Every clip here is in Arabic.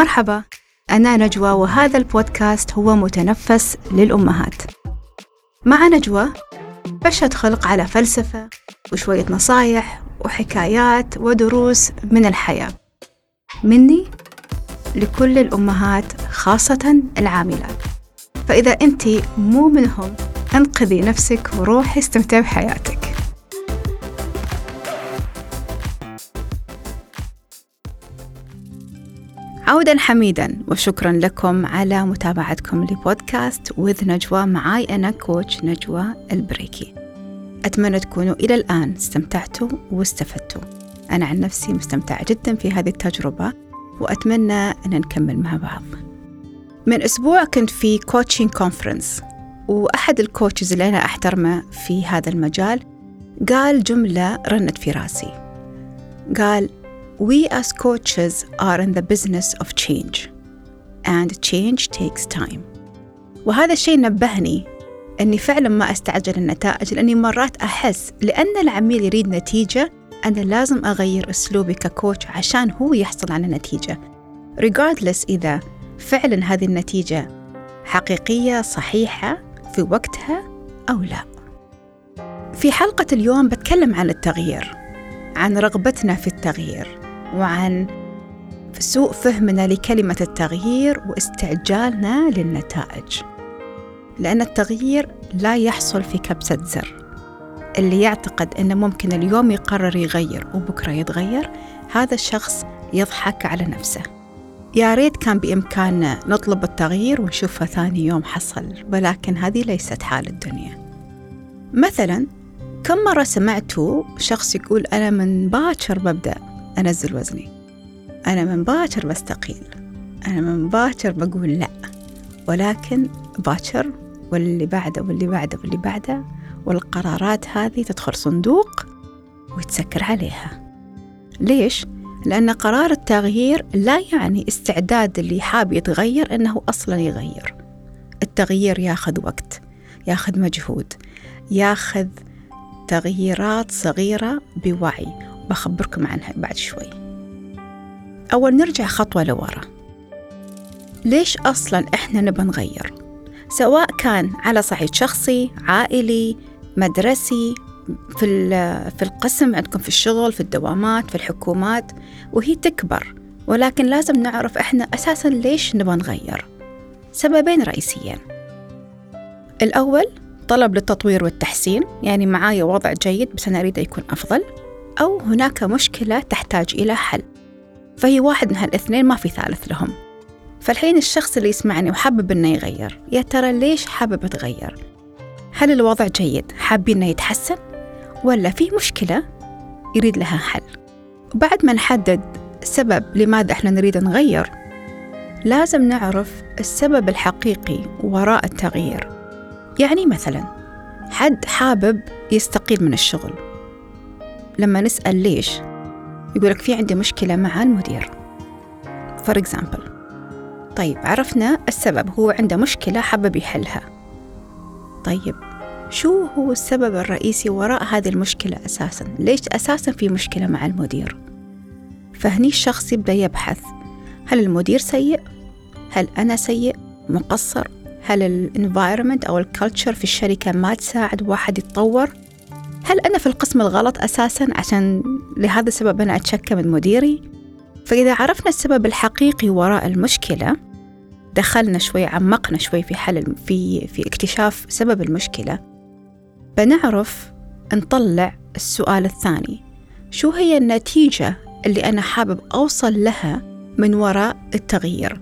مرحبا أنا نجوى وهذا البودكاست هو متنفس للأمهات. مع نجوى بشهد خلق على فلسفة وشوية نصايح وحكايات ودروس من الحياة. مني لكل الأمهات خاصة العاملات فإذا أنت مو منهم انقذي نفسك وروحي استمتعي بحياتك. عودا حميدا وشكرا لكم على متابعتكم ل podcast with نجوى معاي أنا coach نجوى البريكي. أتمنى تكونوا إلى الآن استمتعتوا واستفدتوا. أنا عن نفسي مستمتعة جدا في هذه التجربة وأتمنى أن نكمل مع بعض. من أسبوع كنت في coaching conference وأحد ال coaches اللي أنا أحترمه في هذا المجال قال جملة رنت في راسي. قال We as coaches are in the business of change and change takes time. وهذا الشيء نبهني أني فعلا ما أستعجل النتائج لأني مرات أحس لأن العميل يريد نتيجة أنا لازم أغير أسلوبي ككوتش عشان هو يحصل على نتيجة. Regardless إذا فعلا هذه النتيجة حقيقية صحيحة في وقتها أو لا. في حلقة اليوم بتكلم عن التغيير عن رغبتنا في التغيير. وعن سوء فهمنا لكلمة التغيير واستعجالنا للنتائج. لأن التغيير لا يحصل في كبسة زر. اللي يعتقد أنه ممكن اليوم يقرر يغير وبكرة يتغير هذا الشخص يضحك على نفسه. يا ريت كان بإمكاننا نطلب التغيير ونشوفه ثاني يوم حصل ولكن هذه ليست حال الدنيا. مثلا كم مرة سمعتوا شخص يقول أنا من باكر ببدأ؟ أنزل وزني. أنا من باكر بستقيل. أنا من باكر بقول لا. ولكن باكر واللي بعده واللي بعده واللي بعده والقرارات هذه تدخل صندوق ويتسكر عليها. ليش؟ لأن قرار التغيير لا يعني استعداد اللي حاب يتغير أنه أصلا يغير. التغيير ياخذ وقت ياخذ مجهود ياخذ تغييرات صغيرة بوعي. بخبركم عنها بعد شوي. أول نرجع خطوة لورا. ليش أصلا إحنا نبى نغير؟ سواء كان على صعيد شخصي عائلي مدرسي في في القسم عندكم في الشغل في الدوامات في الحكومات وهي تكبر. ولكن لازم نعرف إحنا أساسا ليش نبغى نغير؟ سببين رئيسيين. الأول طلب للتطوير والتحسين يعني معايا وضع جيد بس أنا اريد يكون أفضل. أو هناك مشكلة تحتاج إلى حل. فهي واحد من هالاثنين ما في ثالث لهم. فالحين الشخص اللي يسمعني وحابب إنه يغير يا ترى ليش حابب تغير؟ هل الوضع جيد؟ حابين إنه يتحسن؟ ولا في مشكلة؟ يريد لها حل. وبعد ما نحدد سبب لماذا إحنا نريد نغير لازم نعرف السبب الحقيقي وراء التغيير. يعني مثلا حد حابب يستقيل من الشغل. لما نسأل ليش يقولك في عندي مشكلة مع المدير for example طيب عرفنا السبب هو عنده مشكلة حابب يحلها طيب شو هو السبب الرئيسي وراء هذه المشكلة أساسا؟ ليش أساسا في مشكلة مع المدير؟ فهني الشخص يبدأ يبحث هل المدير سيء؟ هل أنا سيء؟ مقصر؟ هل ال environment أو ال culture في الشركة ما تساعد واحد يتطور؟ هل أنا في القسم الغلط أساسا عشان لهذا السبب أنا أتشكى من مديري؟ فإذا عرفنا السبب الحقيقي وراء المشكلة دخلنا شوي عمقنا شوي في حل في في اكتشاف سبب المشكلة بنعرف نطلع السؤال الثاني. شو هي النتيجة اللي أنا حابب أوصل لها من وراء التغيير؟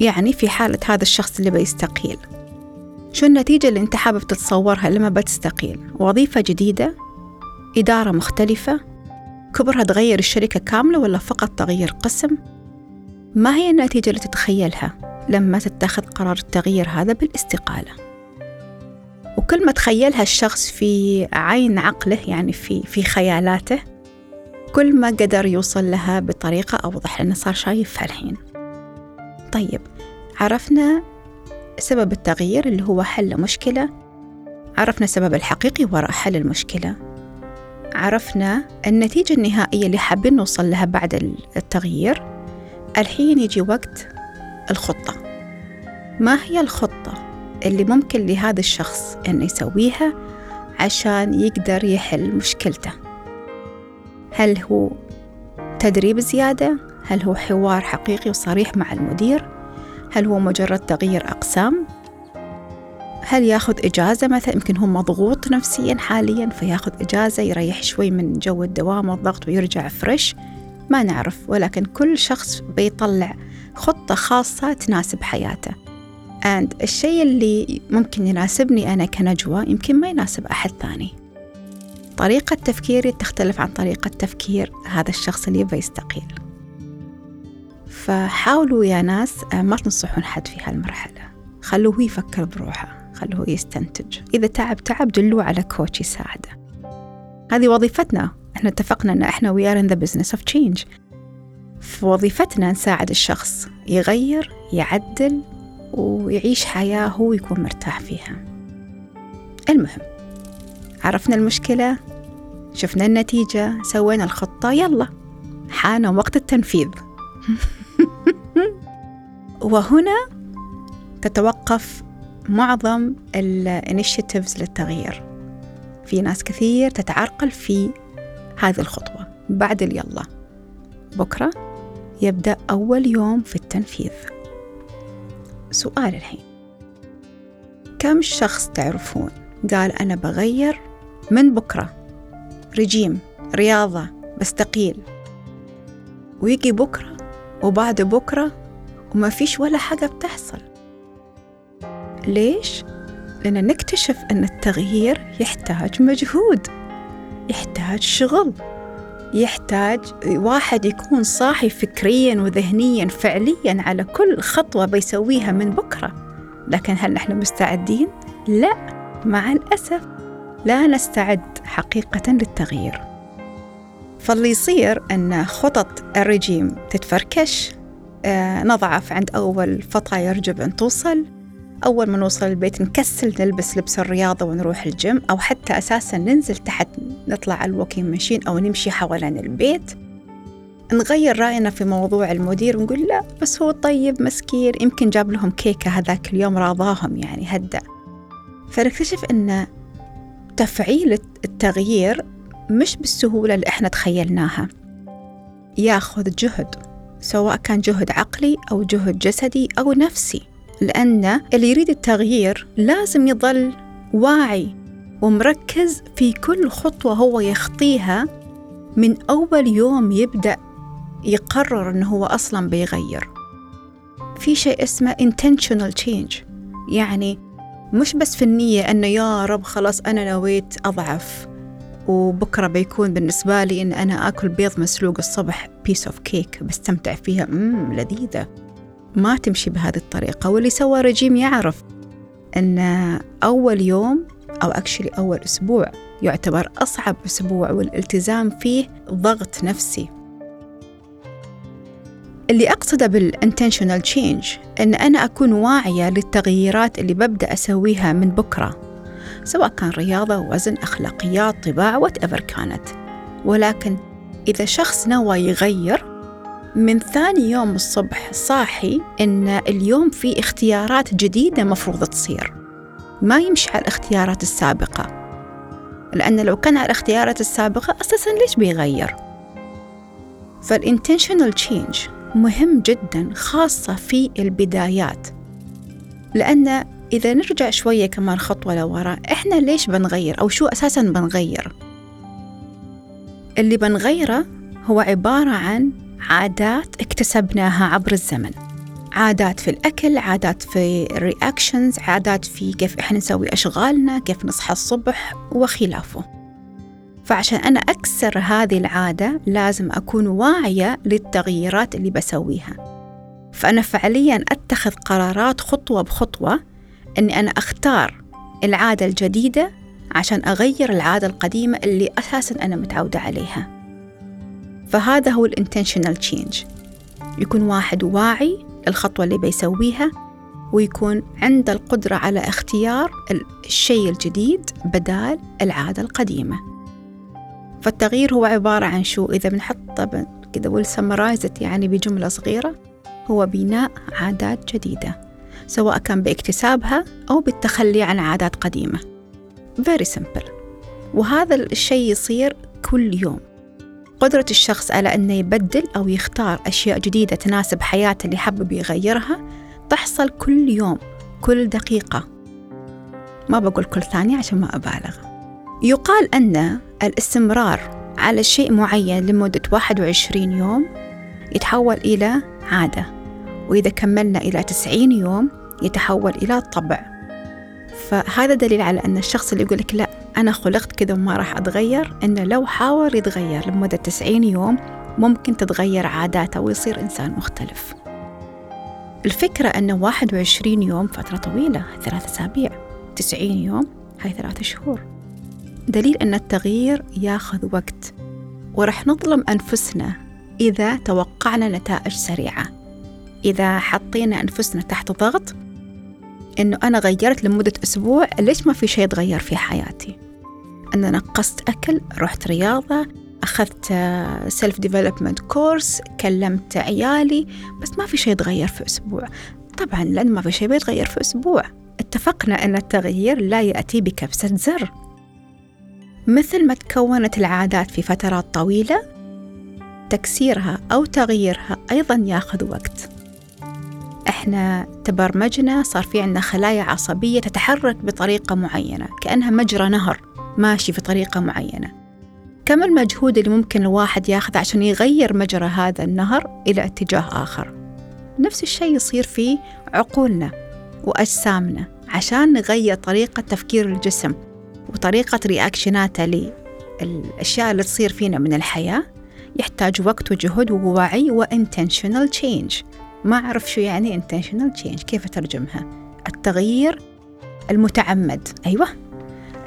يعني في حالة هذا الشخص اللي بيستقيل. شو النتيجة اللي أنت حابب تتصورها لما بتستقيل؟ وظيفة جديدة؟ إدارة مختلفة؟ كبرها تغير الشركة كاملة ولا فقط تغيير قسم؟ ما هي النتيجة اللي تتخيلها لما تتخذ قرار التغيير هذا بالاستقالة؟ وكل ما تخيلها الشخص في عين عقله يعني في في خيالاته كل ما قدر يوصل لها بطريقة أوضح لأنه صار شايفها الحين. طيب عرفنا سبب التغيير اللي هو حل مشكلة. عرفنا السبب الحقيقي وراء حل المشكلة. عرفنا النتيجة النهائية اللي حابين نوصل لها بعد التغيير. الحين يجي وقت الخطة. ما هي الخطة اللي ممكن لهذا الشخص أن يسويها عشان يقدر يحل مشكلته؟ هل هو تدريب زيادة؟ هل هو حوار حقيقي وصريح مع المدير؟ هل هو مجرد تغيير أقسام؟ هل ياخذ إجازة مثلا؟ يمكن هو مضغوط نفسيا حاليا فياخذ إجازة يريح شوي من جو الدوام والضغط ويرجع فريش. ما نعرف ولكن كل شخص بيطلع خطة خاصة تناسب حياته. And الشيء اللي ممكن يناسبني أنا كنجوى يمكن ما يناسب أحد ثاني. طريقة تفكيري تختلف عن طريقة تفكير هذا الشخص اللي يبغى يستقيل. فحاولوا يا ناس ما تنصحون حد في هالمرحلة. خلوه يفكر بروحه خلوه يستنتج. إذا تعب تعب دلوه على كوتش يساعده. هذه وظيفتنا. إحنا اتفقنا إن إحنا we are in the business of change. في وظيفتنا نساعد الشخص يغير يعدل ويعيش حياة هو يكون مرتاح فيها. المهم عرفنا المشكلة شفنا النتيجة سوينا الخطة يلا حان وقت التنفيذ. وهنا تتوقف معظم الانيشيتيفز للتغيير. في ناس كثير تتعرقل في هذه الخطوة. بعد اليلا. بكرة يبدأ أول يوم في التنفيذ. سؤال الحين. كم شخص تعرفون؟ قال أنا بغير من بكرة. رجيم رياضة بستقيل. ويجي بكرة وبعد بكرة وما فيش ولا حاجة بتحصل. ليش؟ لأن نكتشف أن التغيير يحتاج مجهود يحتاج شغل يحتاج واحد يكون صاحي فكريا وذهنيا فعليا على كل خطوة بيسويها من بكرة. لكن هل نحن مستعدين؟ لا مع الأسف. لا نستعد حقيقة للتغيير. فاللي يصير أن خطط الرجيم تتفركش. نضعف عند أول فترة يرجب أن توصل. أول ما نوصل البيت نكسل نلبس لبس الرياضة ونروح الجيم أو حتى أساسا ننزل تحت نطلع على ال walking machine أو نمشي حوالين البيت. نغير رأينا في موضوع المدير ونقول لا بس هو طيب مسكين يمكن جاب لهم كيكة هذاك اليوم راضاهم يعني هدأ فنكتشف أن تفعيل التغيير مش بالسهولة اللي إحنا تخيلناها. ياخذ جهد. سواء كان جهد عقلي أو جهد جسدي أو نفسي لأن اللي يريد التغيير لازم يظل واعي ومركز في كل خطوة هو يخطيها من أول يوم يبدأ يقرر أنه هو أصلا بيغير. في شيء اسمه intentional change يعني مش بس في النية أنه يا رب خلاص أنا نويت أضعف وبكرة بيكون بالنسبة لي إن أنا آكل بيض مسلوق الصبح piece of cake بستمتع فيها. مم لذيذة. ما تمشي بهذه الطريقة. واللي سوى رجيم يعرف أن أول يوم أو actually أول أسبوع يعتبر أصعب أسبوع والالتزام فيه ضغط نفسي. اللي أقصده بال intentional change أن أنا أكون واعية للتغييرات اللي ببدأ أسويها من بكرة. سواء كان رياضة وزن أخلاقيات طباع وات كانت. ولكن إذا شخص نوى يغير من ثاني يوم الصبح صاحي إن اليوم في اختيارات جديدة مفروض تصير. ما يمشي على الاختيارات السابقة. لأن لو كان على الاختيارات السابقة أساسا ليش بيغير؟ فالintentional change مهم جدا خاصة في البدايات. لأن إذا نرجع شوية كمان خطوة لورا إحنا ليش بنغير؟ أو شو أساسا بنغير؟ اللي بنغيره هو عبارة عن عادات اكتسبناها عبر الزمن. عادات في الأكل عادات في الرياكشنز عادات في كيف إحنا نسوي أشغالنا كيف نصحى الصبح وخلافه. فعشان أنا أكسر هذه العادة لازم أكون واعية للتغييرات اللي بسويها. فأنا فعليا أتخذ قرارات خطوة بخطوة أني أنا أختار العادة الجديدة عشان أغير العادة القديمة اللي أساسا أنا متعودة عليها. فهذا هو ال intentional change يكون واحد واعي للخطوة اللي بيسويها ويكون عنده القدرة على اختيار الشيء الجديد بدال العادة القديمة. فالتغيير هو عبارة عن شو؟ إذا بنحط كذا والسمرايزت يعني بجملة صغيرة هو بناء عادات جديدة سواء كان باكتسابها أو بالتخلي عن عادات قديمة. Very simple. وهذا الشيء يصير كل يوم. قدرة الشخص على أنه يبدل أو يختار أشياء جديدة تناسب حياته اللي حابب يغيرها تحصل كل يوم كل دقيقة. ما بقول كل ثانية عشان ما أبالغ. يقال أن الاستمرار على شيء معين لمدة 21 يوم يتحول إلى عادة وإذا كملنا إلى 90 يوم يتحول إلى طبع. فهذا دليل على أن الشخص اللي يقول لك لا أنا خلقت كذا وما راح أتغير إنه لو حاول يتغير لمدة 90 يوم ممكن تتغير عاداته ويصير إنسان مختلف. الفكرة أنه 21 يوم فترة طويلة ثلاثة أسابيع 90 يوم هاي ثلاثة شهور. دليل أن التغيير ياخذ وقت ورح نظلم أنفسنا إذا توقعنا نتائج سريعة. إذا حطينا أنفسنا تحت ضغط إنه أنا غيرت لمدة أسبوع ليش ما في شيء تغير في حياتي؟ أنا نقصت أكل رحت رياضة أخذت self development course كلمت عيالي بس ما في شيء تغير في أسبوع. طبعا لأن ما في شيء بيتغير في أسبوع. اتفقنا أن التغيير لا يأتي بكبسة زر. مثل ما تكونت العادات في فترات طويلة تكسيرها أو تغييرها أيضا ياخذ وقت. إحنا تبرمجنا صار في عندنا خلايا عصبية تتحرك بطريقة معينة كأنها مجرى نهر ماشي في طريقة معينة. كم المجهود اللي ممكن الواحد ياخذ عشان يغير مجرى هذا النهر إلى اتجاه آخر؟ نفس الشيء يصير في عقولنا وأجسامنا عشان نغير طريقة تفكير الجسم وطريقة reaction اته للأشياء اللي تصير فينا من الحياة. يحتاج وقت وجهد ووعي و intentional change ما أعرف شو يعني intentional change كيف أترجمها؟ التغيير المتعمد. أيوة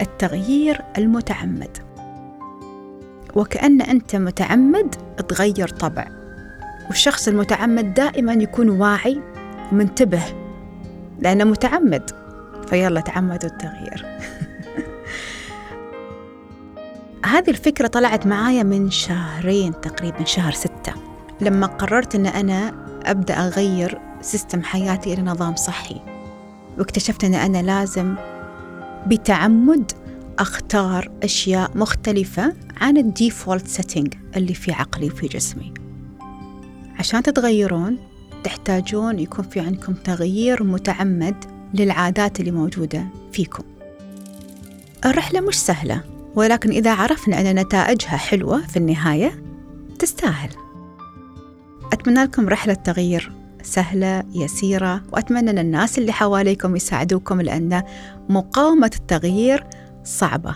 التغيير المتعمد. وكأن أنت متعمد تغير طبع. والشخص المتعمد دائما يكون واعي ومنتبه لأنه متعمد. فيلا تعمدوا التغيير. هذه الفكرة طلعت معايا من شهرين تقريبا شهر ستة. لما قررت أن أنا أبدأ أغير سيستم حياتي إلى نظام صحي. واكتشفت أن أنا لازم بتعمد أختار أشياء مختلفة عن ال default setting اللي في عقلي وفي جسمي. عشان تتغيرون تحتاجون يكون في عندكم تغيير متعمد للعادات اللي موجودة فيكم. الرحلة مش سهلة ولكن إذا عرفنا أن نتائجها حلوة في النهاية تستاهل. أتمنى لكم رحلة تغيير سهلة يسيرة وأتمنى أن الناس اللي حواليكم يساعدوكم لأن مقاومة التغيير صعبة.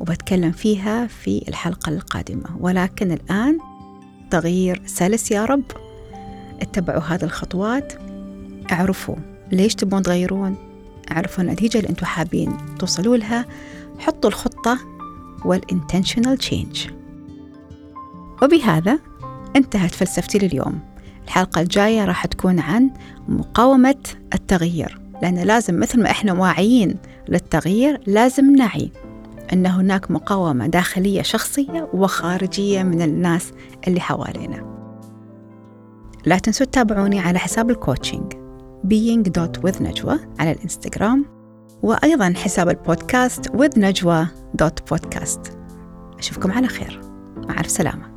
وبتكلم فيها في الحلقة القادمة. ولكن الآن تغيير سلس يا رب. اتبعوا هذه الخطوات. اعرفوا ليش تبون تغيرون. اعرفوا النتيجة اللي أنتم حابين توصلوا لها. حطوا الخطة والintentional change. وبهذا انتهت فلسفتي لليوم. الحلقة الجاية راح تكون عن مقاومة التغيير لأن لازم مثل ما إحنا واعيين للتغيير لازم نعي أن هناك مقاومة داخلية شخصية وخارجية من الناس اللي حوالينا. لا تنسوا تتابعوني على حساب الكوتشنج being.with على الإنستغرام وأيضا حساب البودكاست with أشوفكم على خير. مع الف سلامة.